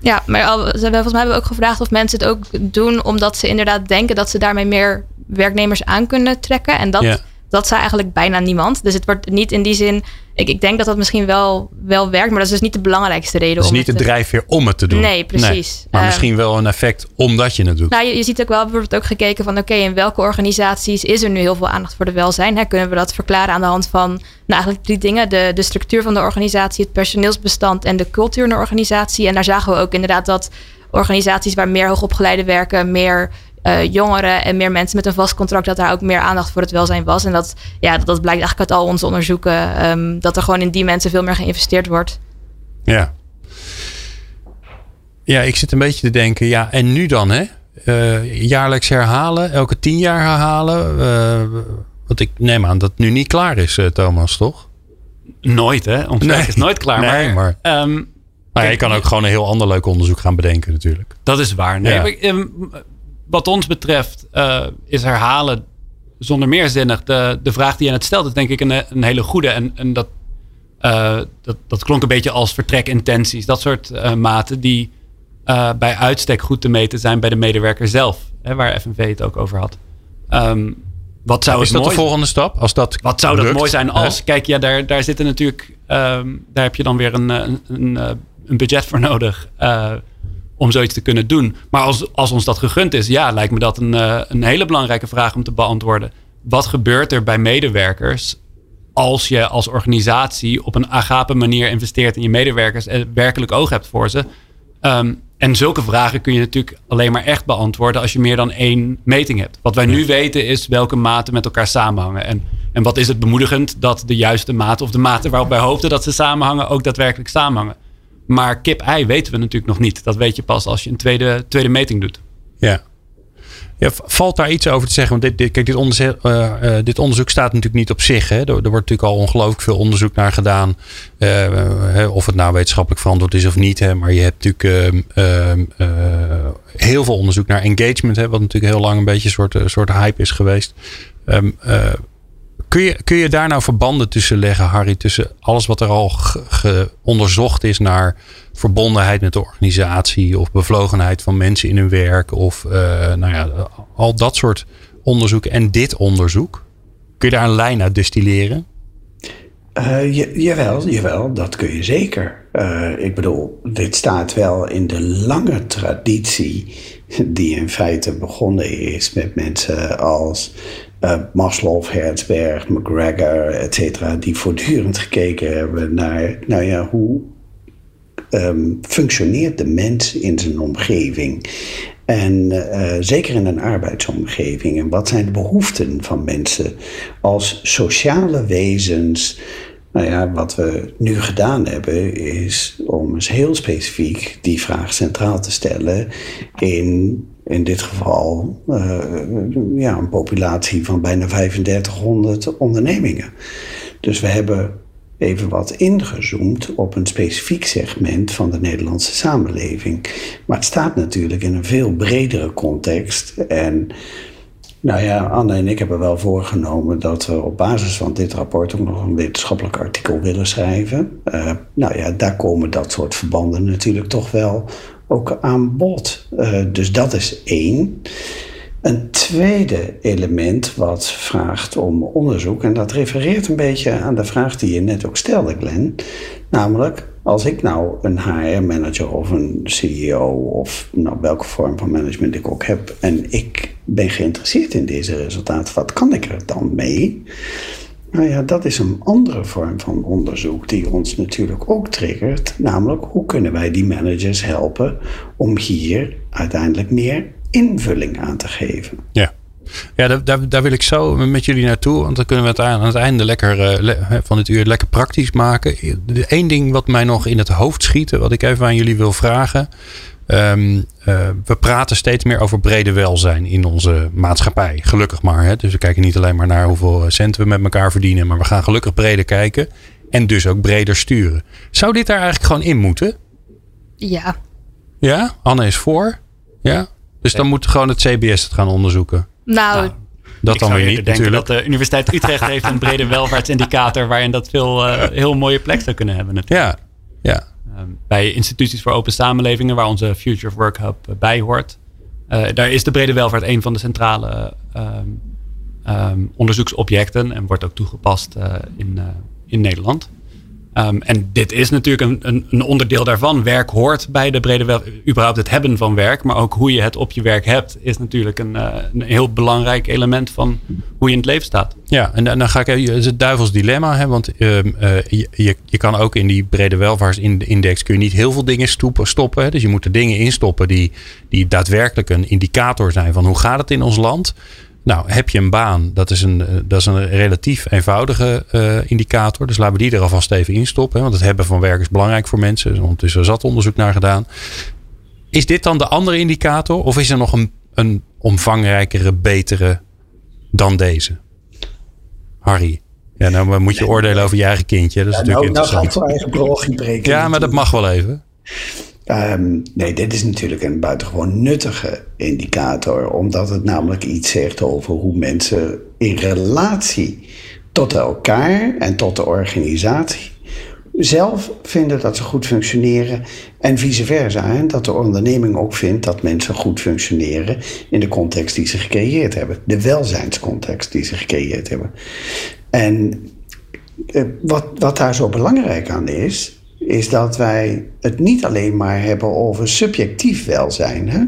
Ja, maar al, volgens mij hebben we ook gevraagd of mensen het ook doen omdat ze inderdaad denken dat ze daarmee meer werknemers aan kunnen trekken. En dat, dat zei eigenlijk bijna niemand. Dus het wordt niet in die zin ik, ik denk dat dat misschien wel, wel werkt, maar dat is dus niet de belangrijkste reden. Het is niet de drijfveer om het te doen. Nee, precies. maar uh, misschien wel een effect omdat je het doet. Nou, je, je ziet ook wel bijvoorbeeld ook gekeken van oké, in welke organisaties is er nu heel veel aandacht voor de welzijn? Hè? Kunnen we dat verklaren aan de hand van nou, eigenlijk drie dingen. De, de structuur van de organisatie, het personeelsbestand en de cultuur in de organisatie. En daar zagen we ook inderdaad dat organisaties waar meer hoogopgeleide werken, meer uh, jongeren en meer mensen met een vast contract, dat daar ook meer aandacht voor het welzijn was. En dat, ja, dat, blijkt eigenlijk uit al onze onderzoeken, um, dat er gewoon in die mensen veel meer geïnvesteerd wordt. Ja. Ja, ik zit een beetje te denken, ja, en nu dan, hè? Uh, jaarlijks herhalen, elke tien jaar herhalen. Uh, want ik neem aan dat het nu niet klaar is, Thomas, toch? Nooit, hè? Ons nee. is nooit klaar. Nee, maar, maar, um, maar je kan ook gewoon een heel ander leuk onderzoek gaan bedenken, natuurlijk. Dat is waar. Nee, ja. maar, um, wat ons betreft uh, is herhalen zonder meer zinnig. De, de vraag die je net stelt is denk ik een, een hele goede. En, en dat, uh, dat, dat klonk een beetje als vertrekintenties. Dat soort uh, maten die bij uitstek goed te meten zijn bij de medewerker zelf. Hè, waar FNV het ook over had. Um, wat zou is dat de volgende stap? Als dat wat zou dat mooi zijn als? Kijk, ja, daar, daar zitten natuurlijk... Um, daar heb je dan weer een, een, een, een budget voor nodig om zoiets te kunnen doen. Maar als, als ons dat gegund is, ja, lijkt me dat een, uh, een hele belangrijke vraag om te beantwoorden. Wat gebeurt er bij medewerkers als je als organisatie op een agape manier investeert in je medewerkers en werkelijk oog hebt voor ze? Um, en zulke vragen kun je natuurlijk alleen maar echt beantwoorden als je meer dan één meting hebt. Wat wij nu weten is welke maten met elkaar samenhangen. En, en wat is het bemoedigend dat de juiste maten of de maten waarop wij hoopten dat ze samenhangen ook daadwerkelijk samenhangen. Maar kip-ei weten we natuurlijk nog niet. Dat weet je pas als je een tweede, tweede meting doet. Ja. Ja, valt daar iets over te zeggen? Want dit, dit, kijk, dit, onderzoek, uh, uh, dit onderzoek staat natuurlijk niet op zich. Hè? Er, wordt natuurlijk al ongelooflijk veel onderzoek naar gedaan. Uh, of het nou wetenschappelijk verantwoord is of niet. Hè? Maar je hebt natuurlijk ehm, ehm, heel veel onderzoek naar engagement. Hè? Wat natuurlijk heel lang een beetje een soort, soort hype is geweest. Um, Kun je, daar nou verbanden tussen leggen, Harry, tussen alles wat er al onderzocht is naar verbondenheid met de organisatie of bevlogenheid van mensen in hun werk of uh, nou ja, al dat soort onderzoeken en dit onderzoek? Kun je daar een lijn uit destilleren? Uh, jawel, jawel, dat kun je zeker. Uh, ik bedoel, dit staat wel in de lange traditie die in feite begonnen is met mensen als uh, Maslow, Herzberg, McGregor, et cetera, die voortdurend gekeken hebben naar, nou ja, hoe um, functioneert de mens in zijn omgeving? En uh, zeker in een arbeidsomgeving. En wat zijn de behoeften van mensen als sociale wezens? Nou ja, wat we nu gedaan hebben, is om eens heel specifiek die vraag centraal te stellen in in dit geval uh, ja, een populatie van bijna 3500 ondernemingen. Dus we hebben even wat ingezoomd op een specifiek segment van de Nederlandse samenleving. Maar het staat natuurlijk in een veel bredere context. En nou ja, Anne en ik hebben wel voorgenomen dat we op basis van dit rapport ook nog een wetenschappelijk artikel willen schrijven. Uh, nou ja, daar komen dat soort verbanden natuurlijk toch wel ook aan bod. Uh, dus dat is één. Een tweede element wat vraagt om onderzoek, en dat refereert een beetje aan de vraag die je net ook stelde, Glenn. Namelijk, als ik nou een HR-manager of een CEO of nou, welke vorm van management ik ook heb en ik ben geïnteresseerd in deze resultaten, wat kan ik er dan mee? Nou ja, dat is een andere vorm van onderzoek die ons natuurlijk ook triggert. Namelijk, hoe kunnen wij die managers helpen om hier uiteindelijk meer invulling aan te geven? Ja. Ja, daar, daar, wil ik zo met jullie naartoe. Want dan kunnen we het aan, het einde lekker uh, van dit uur lekker praktisch maken. Eén ding wat mij nog in het hoofd schiet, wat ik even aan jullie wil vragen. Um, uh, we praten steeds meer over brede welzijn in onze maatschappij. Gelukkig maar. Hè? Dus we kijken niet alleen maar naar hoeveel centen we met elkaar verdienen. Maar we gaan gelukkig breder kijken. En dus ook breder sturen. Zou dit daar eigenlijk gewoon in moeten? Ja. Ja? Anne is voor? Ja? Dus dan moet gewoon het CBS het gaan onderzoeken. Nou, nou dat dan weer niet denken natuurlijk. dat de Universiteit Utrecht heeft een brede welvaartsindicator waarin dat veel uh, heel mooie plek zou kunnen hebben natuurlijk. Ja, ja. Ehm, bij instituties voor open samenlevingen, waar onze Future of Work Hub uh, bij hoort. Uh, daar is de brede welvaart een van de centrale um, um, onderzoeksobjecten en wordt ook toegepast in, in Nederland. Um, en dit is natuurlijk een, een, een, onderdeel daarvan. Werk hoort bij de brede wel, überhaupt het hebben van werk, maar ook hoe je het op je werk hebt, is natuurlijk een, uh, een heel belangrijk element van hoe je in het leven staat. Ja, en, dan ga ik even, het is het duivels dilemma, hè, want uh, uh, je, je kan ook in die brede welvaartsindex kun je niet heel veel dingen stoppen, stoppen. Hè, dus je moet er dingen instoppen die, die daadwerkelijk een indicator zijn van hoe gaat het in ons land. Nou, heb je een baan, dat is een, eh, dat is een relatief eenvoudige uh, indicator. Dus laten we die er alvast even in stoppen. Want het hebben van werk is belangrijk voor mensen. Dus ondertussen zat onderzoek naar gedaan. Is dit dan de andere indicator? Of is er nog een, een omvangrijkere, betere dan deze? Harry. Ja, nou moet je oordelen over je eigen kindje. Dat is ja, natuurlijk nou, interessant. Nou ga ik voor eigen breken. Ja, maar dat mag wel even. Um, nee, dit is natuurlijk een buitengewoon nuttige indicator, omdat het namelijk iets zegt over hoe mensen in relatie tot elkaar en tot de organisatie zelf vinden dat ze goed functioneren en vice versa. En dat de onderneming ook vindt dat mensen goed functioneren in de context die ze gecreëerd hebben, de welzijnscontext die ze gecreëerd hebben. En eh, wat, wat daar zo belangrijk aan is, is dat wij het niet alleen maar hebben over subjectief welzijn. Hè?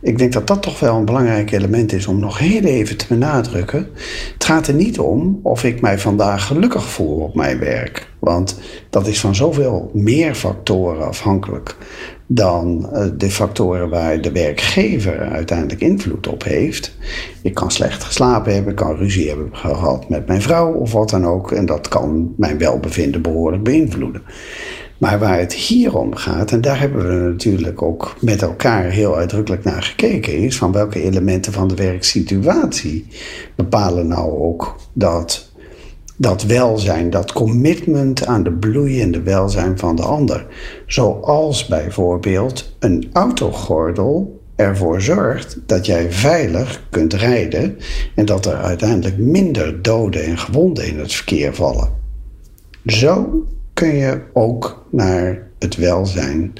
Ik denk dat dat toch wel een belangrijk element is om nog heel even te benadrukken. Het gaat er niet om of ik mij vandaag gelukkig voel op mijn werk. Want dat is van zoveel meer factoren afhankelijk dan eh, de factoren waar de werkgever uiteindelijk invloed op heeft. Ik kan slecht geslapen hebben, kan ruzie hebben gehad met mijn vrouw of wat dan ook. En dat kan mijn welbevinden behoorlijk beïnvloeden. Maar waar het hier om gaat, en daar hebben we natuurlijk ook met elkaar heel uitdrukkelijk naar gekeken, is van welke elementen van de werksituatie bepalen nou ook dat, dat welzijn, dat commitment aan de bloeiende welzijn van de ander. Zoals bijvoorbeeld een autogordel ervoor zorgt dat jij veilig kunt rijden en dat er uiteindelijk minder doden en gewonden in het verkeer vallen. Zo kun je ook naar het welzijn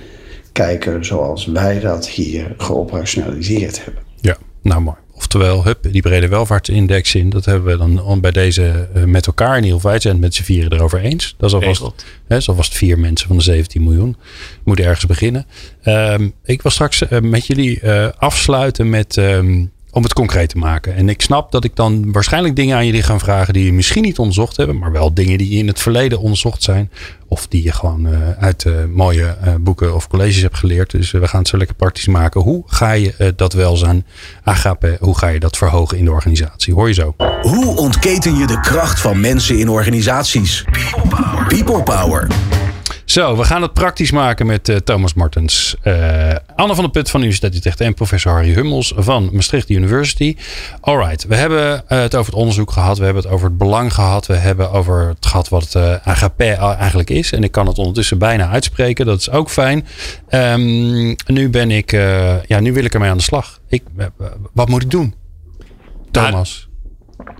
kijken zoals wij dat hier geoperationaliseerd hebben. Ja, nou mooi. Oftewel, hup, die brede welvaartsindex in, dat hebben we dan bij deze eh, met elkaar in ieder geval. Wij zijn het met z'n vieren erover eens. Dat is alvast, hè, is alvast vier mensen van de 17 miljoen. Moet ergens beginnen. Um, ik wil straks uh, met jullie uh, afsluiten met um, om het concreet te maken. En ik snap dat ik dan waarschijnlijk dingen aan jullie ga vragen die je misschien niet onderzocht hebben, maar wel dingen die in het verleden onderzocht zijn. Of die je gewoon uh, uit uh, mooie uh, boeken of colleges hebt geleerd. Dus we gaan het zo lekker praktisch maken. Hoe ga je dat welzijn, agape, hoe ga je dat verhogen in de organisatie? Hoor je zo. Hoe ontketen je de kracht van mensen in organisaties? People power. Zo, we gaan het praktisch maken met uh, Thomas Martens. Uh, Anne van der Put van de Universiteit Utrecht en professor Harry Hummels van Maastricht University. Alright, we hebben uh, het over het onderzoek gehad. We hebben het over het belang gehad. We hebben over het gehad wat het AGP eigenlijk is. En ik kan het ondertussen bijna uitspreken. Dat is ook fijn. Um, nu ben ik, ja, nu wil ik ermee aan de slag. Ik, wat moet ik doen? Thomas.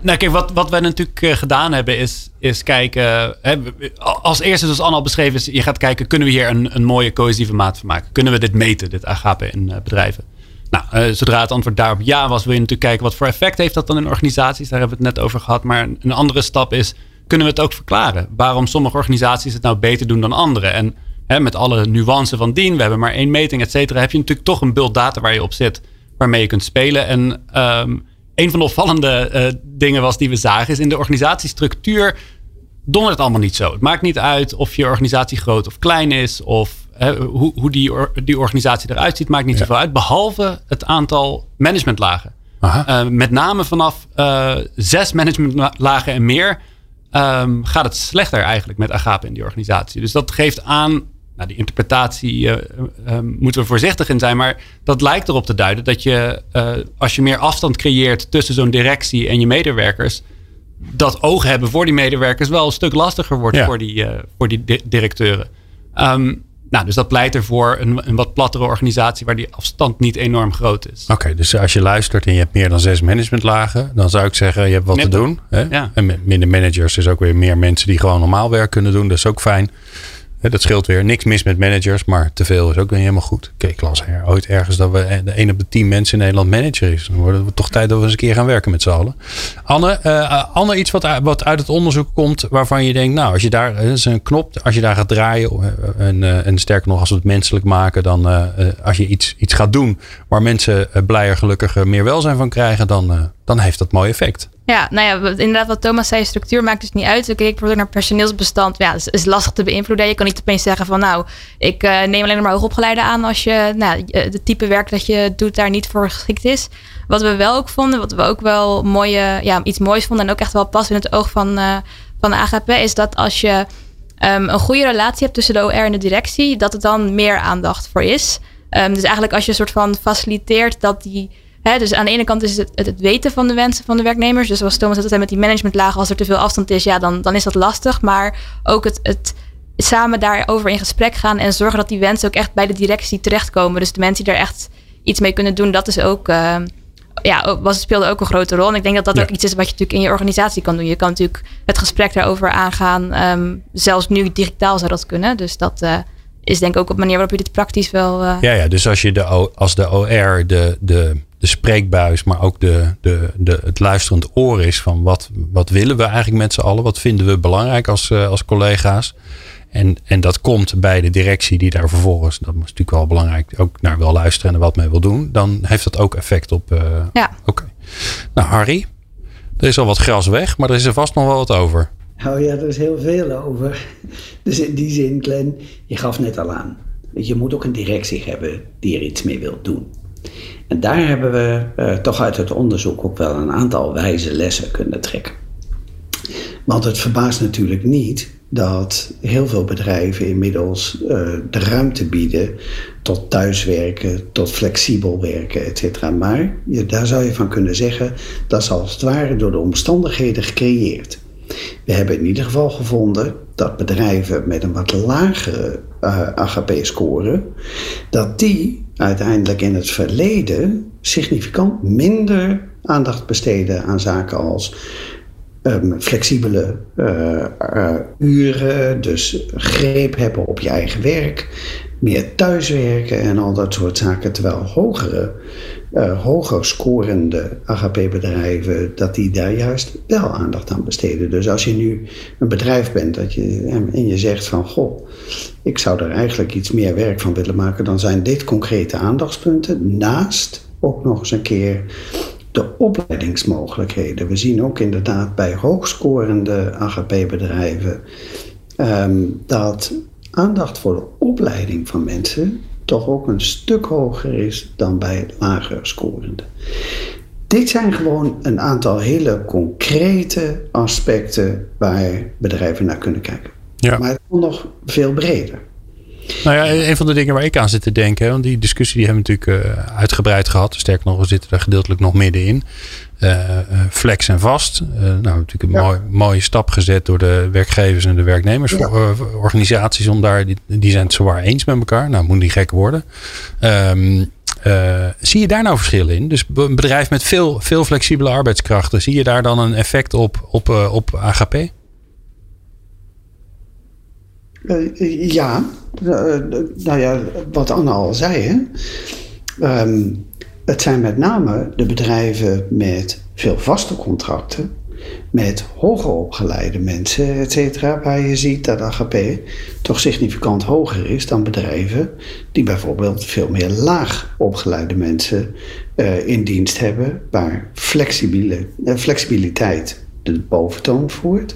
Nou, kijk, wat, wat wij natuurlijk uh, gedaan hebben is, is kijken. Hè, als eerste, zoals Anne al beschreven is, je gaat kijken: kunnen we hier een, een mooie cohesieve maat van maken? Kunnen we dit meten, dit agape in uh, bedrijven? Nou, uh, zodra het antwoord daarop ja was, wil je natuurlijk kijken wat voor effect heeft dat dan in organisaties. Daar hebben we het net over gehad. Maar een andere stap is: kunnen we het ook verklaren? Waarom sommige organisaties het nou beter doen dan andere? En hè, met alle nuances van dien, we hebben maar één meting, et cetera, heb je natuurlijk toch een bult data waar je op zit, waarmee je kunt spelen. En um, een van de opvallende uh, dingen was die we zagen, is in de organisatiestructuur dondert het allemaal niet zo. Het maakt niet uit of je organisatie groot of klein is, of hoe, hoe die, die organisatie eruit ziet, maakt niet zoveel uit, behalve het aantal managementlagen. Uh, met name vanaf uh, zes managementlagen en meer um, gaat het slechter eigenlijk met Agape in die organisatie. Dus dat geeft aan nou, die interpretatie uh, uh, moeten we voorzichtig in zijn. Maar dat lijkt erop te duiden dat je, uh, als je meer afstand creëert tussen zo'n directie en je medewerkers, dat oog hebben voor die medewerkers wel een stuk lastiger wordt ja. voor die, voor die di directeuren. Um, nou, dus dat pleit ervoor een, een wat plattere organisatie waar die afstand niet enorm groot is. Oké, okay, dus als je luistert en je hebt meer dan zes managementlagen, dan zou ik zeggen, je hebt wat te doen. Hè? Ja. En minder managers is ook weer meer mensen die gewoon normaal werk kunnen doen. Dat is ook fijn dat scheelt weer. Niks mis met managers, maar te veel is ook niet helemaal goed. Kijk, las ooit ergens dat we de een op de tien mensen in Nederland manager is. Dan worden we toch tijd dat we eens een keer gaan werken met z'n allen. Anne, uh, Anne iets wat, uit het onderzoek komt waarvan je denkt, nou, als je daar, is een knop, als je daar gaat draaien en, sterker nog, als we het menselijk maken, dan als je iets, iets gaat doen waar mensen blijer, gelukkiger, meer welzijn van krijgen, dan, dan heeft dat mooi effect. Ja, nou ja, inderdaad, wat Thomas zei, structuur maakt dus niet uit. Ik kijk bijvoorbeeld naar personeelsbestand. Ja, is, is lastig te beïnvloeden. Je kan niet opeens zeggen van, nou, ik uh, neem alleen maar hoogopgeleiden aan als je, nou, de type werk dat je doet daar niet voor geschikt is. Wat we wel ook vonden, wat we ook wel mooie, ja, iets moois vonden en ook echt wel pas in het oog van, uh, van de AGP, is dat als je um, een goede relatie hebt tussen de OR en de directie, dat er dan meer aandacht voor is. Um, dus eigenlijk als je een soort van faciliteert dat die dus aan de ene kant is het, het, weten van de wensen van de werknemers. Dus zoals Thomas zei met die managementlagen, als er te veel afstand is, ja, dan, dan is dat lastig. Maar ook het, het samen daarover in gesprek gaan en zorgen dat die wensen ook echt bij de directie terechtkomen. Dus de mensen die er echt iets mee kunnen doen, dat is ook. Uh, ja, was, speelde ook een grote rol. En ik denk dat dat ook iets is wat je natuurlijk in je organisatie kan doen. Je kan natuurlijk het gesprek daarover aangaan. Um, zelfs nu digitaal zou dat kunnen. Dus dat uh, is denk ik ook op manier waarop je dit praktisch wel. Uh, ja, ja, dus als je de, als de OR de, de de spreekbuis, maar ook de, de, de, het luisterend oor is van wat, wat willen we eigenlijk met z'n allen? Wat vinden we belangrijk als, uh, als collega's? En, en dat komt bij de directie die daar vervolgens, dat is natuurlijk wel belangrijk, ook naar wil luisteren en wat mee wil doen. Dan heeft dat ook effect op. Uh, ja. Oké. Nou, Harry, er is al wat gras weg, maar er is er vast nog wel wat over. Nou ja, er is heel veel over. Dus in die zin, Glenn, je gaf net al aan. Je moet ook een directie hebben die er iets mee wil doen. En daar hebben we uh, toch uit het onderzoek ook wel een aantal wijze lessen kunnen trekken. Want het verbaast natuurlijk niet dat heel veel bedrijven inmiddels uh, de ruimte bieden tot thuiswerken, tot flexibel werken, et cetera. Maar je, daar zou je van kunnen zeggen dat is als het ware door de omstandigheden gecreëerd. We hebben in ieder geval gevonden dat bedrijven met een wat lagere uh, eh, AGP-score, dat die uiteindelijk in het verleden significant minder aandacht besteden aan zaken als um, flexibele uh, uh, uren, dus greep hebben op je eigen werk, meer thuiswerken en al dat soort zaken. Terwijl hogere, uh, hoger scorende AGP-bedrijven, dat die daar juist wel aandacht aan besteden. Dus als je nu een bedrijf bent dat je, en je zegt van goh, ik zou er eigenlijk iets meer werk van willen maken, dan zijn dit concrete aandachtspunten. Naast ook nog eens een keer de opleidingsmogelijkheden. We zien ook inderdaad bij hoogscorende AGP-bedrijven um, dat aandacht voor de opleiding van mensen toch ook een stuk hoger is dan bij lager scorende. Dit zijn gewoon een aantal hele concrete aspecten waar bedrijven naar kunnen kijken. Ja. Maar het kon nog veel breder. Nou ja, een van de dingen waar ik aan zit te denken, want die discussie die hebben we natuurlijk uh, uitgebreid gehad. Sterker nog, we zitten er gedeeltelijk nog middenin. Uh, flex en vast. Uh, nou, natuurlijk een ja. mooi, mooie stap gezet door de werkgevers en de werknemersorganisaties. Ja. Om daar, die, die zijn het zwaar eens met elkaar. Nou, moet niet gek worden. Um, zie je daar nou verschillen in? Dus een bedrijf met veel, veel flexibele arbeidskrachten, zie je daar dan een effect op, op, op AGP? Uh, ja, uh, nou ja, wat Anne al zei. Um, het zijn met name de bedrijven met veel vaste contracten, met hoger opgeleide mensen, et cetera, waar je ziet dat AGP toch significant hoger is dan bedrijven die bijvoorbeeld veel meer laag opgeleide mensen uh, in dienst hebben, waar flexibele, flexibiliteit de boventoon voert.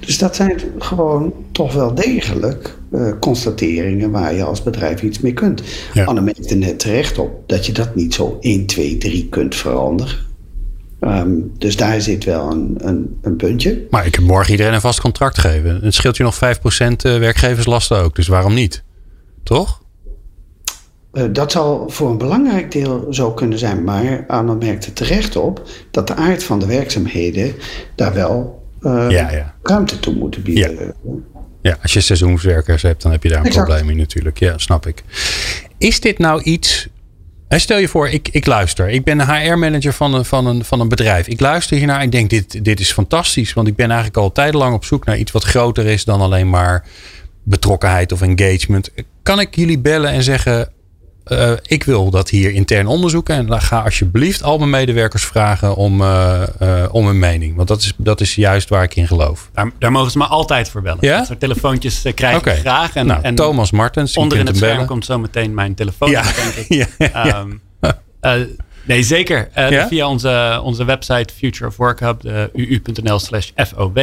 Dus dat zijn gewoon toch wel degelijk uh, constateringen waar je als bedrijf iets mee kunt. Ja. Anne merkte net terecht op dat je dat niet zo 1, 2, 3 kunt veranderen. Um, dus daar zit wel een, een, een, puntje. Maar ik kan morgen iedereen een vast contract geven. Het scheelt je nog 5% werkgeverslasten ook. Dus waarom niet? Toch? Uh, dat zal voor een belangrijk deel zo kunnen zijn. Maar Arno merkte terecht op dat de aard van de werkzaamheden daar wel uh, ja, ja. ruimte toe moeten bieden. Ja. Ja. als je seizoenswerkers hebt, dan heb je daar een exact. probleem in natuurlijk. Ja, snap ik. Is dit nou iets. Stel je voor, ik, ik luister. Ik ben een HR-manager van een, van, een, van een bedrijf. Ik luister hiernaar. Ik denk, dit, dit is fantastisch. Want ik ben eigenlijk al tijdenlang op zoek naar iets wat groter is dan alleen maar betrokkenheid of engagement. Kan ik jullie bellen en zeggen: uh, ik wil dat hier intern onderzoeken. En ga alsjeblieft al mijn medewerkers vragen om, uh, uh, om een mening. Want dat is, dat is juist waar ik in geloof. Daar, daar mogen ze me altijd voor bellen. Ja? Dat soort telefoontjes krijg okay. ik graag. En, nou, en Thomas Martens. Onder in het scherm bellen. komt zo meteen mijn telefoon. Ja. Denk ik. ja. Um, nee, zeker. Ja? Via onze, onze website Future of Work Hub, uu.nl slash FOW.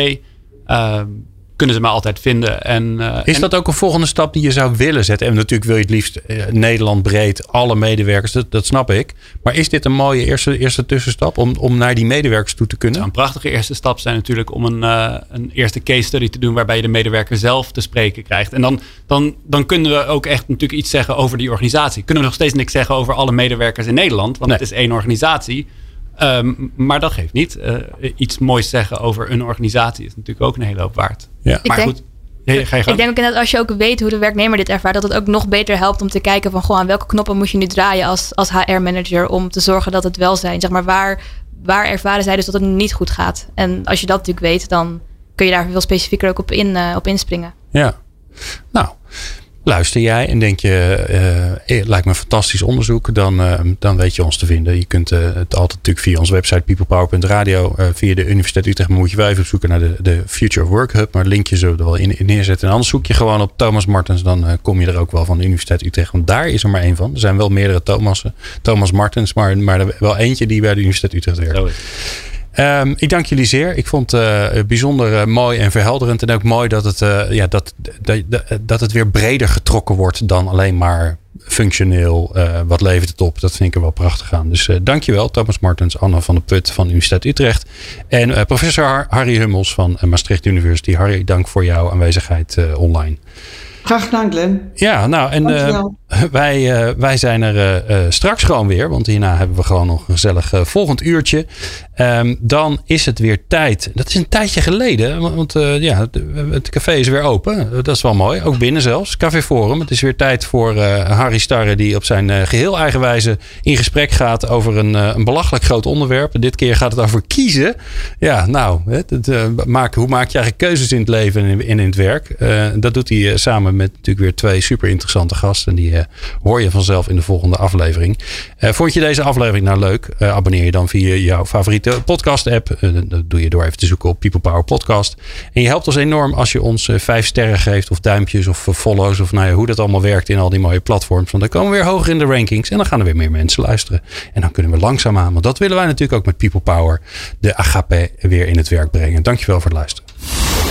Um, kunnen ze me altijd vinden. En, uh, is en dat ook een volgende stap die je zou willen zetten? En natuurlijk wil je het liefst uh, Nederland breed, alle medewerkers, dat, dat, snap ik. Maar is dit een mooie eerste, eerste tussenstap om, om naar die medewerkers toe te kunnen? een prachtige eerste stap zijn natuurlijk om een, uh, een eerste case study te doen waarbij je de medewerker zelf te spreken krijgt. En dan, dan, dan kunnen we ook echt natuurlijk iets zeggen over die organisatie. Kunnen we nog steeds niks zeggen over alle medewerkers in Nederland, want nee. het is één organisatie. Um, maar dat geeft niet. Uh, iets moois zeggen over een organisatie is natuurlijk ook een hele hoop waard. Ja. Maar denk, goed. Nee, ga je ik denk ook inderdaad als je ook weet hoe de werknemer dit ervaart, dat het ook nog beter helpt om te kijken van gewoon aan welke knoppen moet je nu draaien als, als HR-manager om te zorgen dat het welzijn, zeg maar, waar, waar ervaren zij dus dat het niet goed gaat. En als je dat natuurlijk weet, dan kun je daar veel specifieker ook op, in, uh, op inspringen. Ja, nou. Luister jij en denk je, uh, lijkt me fantastisch onderzoek, dan, uh, dan weet je ons te vinden. Je kunt het altijd natuurlijk via onze website peoplepower.radio, via de Universiteit Utrecht, moet je wel even zoeken naar de, de Future of Work Hub. Maar het linkje zullen er wel in, in, neerzetten. En anders zoek je gewoon op Thomas Martens, dan kom je er ook wel van de Universiteit Utrecht. Want daar is er maar één van. Er zijn wel meerdere Thomassen, Thomas Martens, maar, maar er wel eentje die bij de Universiteit Utrecht werkt. Um, ik dank jullie zeer. Ik vond het uh, bijzonder uh, mooi en verhelderend. En ook mooi dat het, uh, ja, dat, dat, dat het weer breder getrokken wordt dan alleen maar functioneel. wat levert het op? Dat vind ik er wel prachtig aan. Dus dankjewel Thomas Martens, Anne van der Put van de Universiteit Utrecht. En professor Harry Hummels van Maastricht University. Harry, dank voor jouw aanwezigheid online. Graag gedaan, Glenn. Ja, nou, en uh, wij, uh, wij zijn er uh, straks gewoon weer. Want hierna hebben we gewoon nog een gezellig volgend uurtje. Um, dan is het weer tijd. Dat is een tijdje geleden. Want ja, het café is weer open. Dat is wel mooi. Ook binnen zelfs. Café Forum. Het is weer tijd voor Harry Starre. Die op zijn geheel eigen wijze in gesprek gaat over een, een belachelijk groot onderwerp. Dit keer gaat het over kiezen. Ja, nou, het, hoe maak je eigenlijk keuzes in het leven en in, in het werk? dat doet hij samen met natuurlijk weer twee super interessante gasten. Die uh, hoor je vanzelf in de volgende aflevering. Uh, vond je deze aflevering nou leuk? Uh, abonneer je dan via jouw favoriete podcast app. dat doe je door even te zoeken op People Power Podcast. En je helpt ons enorm als je ons vijf sterren geeft of duimpjes of follows. Of nou ja, hoe dat allemaal werkt in al die mooie platforms. Want dan komen we weer hoger in de rankings. En dan gaan er weer meer mensen luisteren. En dan kunnen we langzaamaan, want dat willen wij natuurlijk ook met People Power, de agape weer in het werk brengen. Dankjewel voor het luisteren.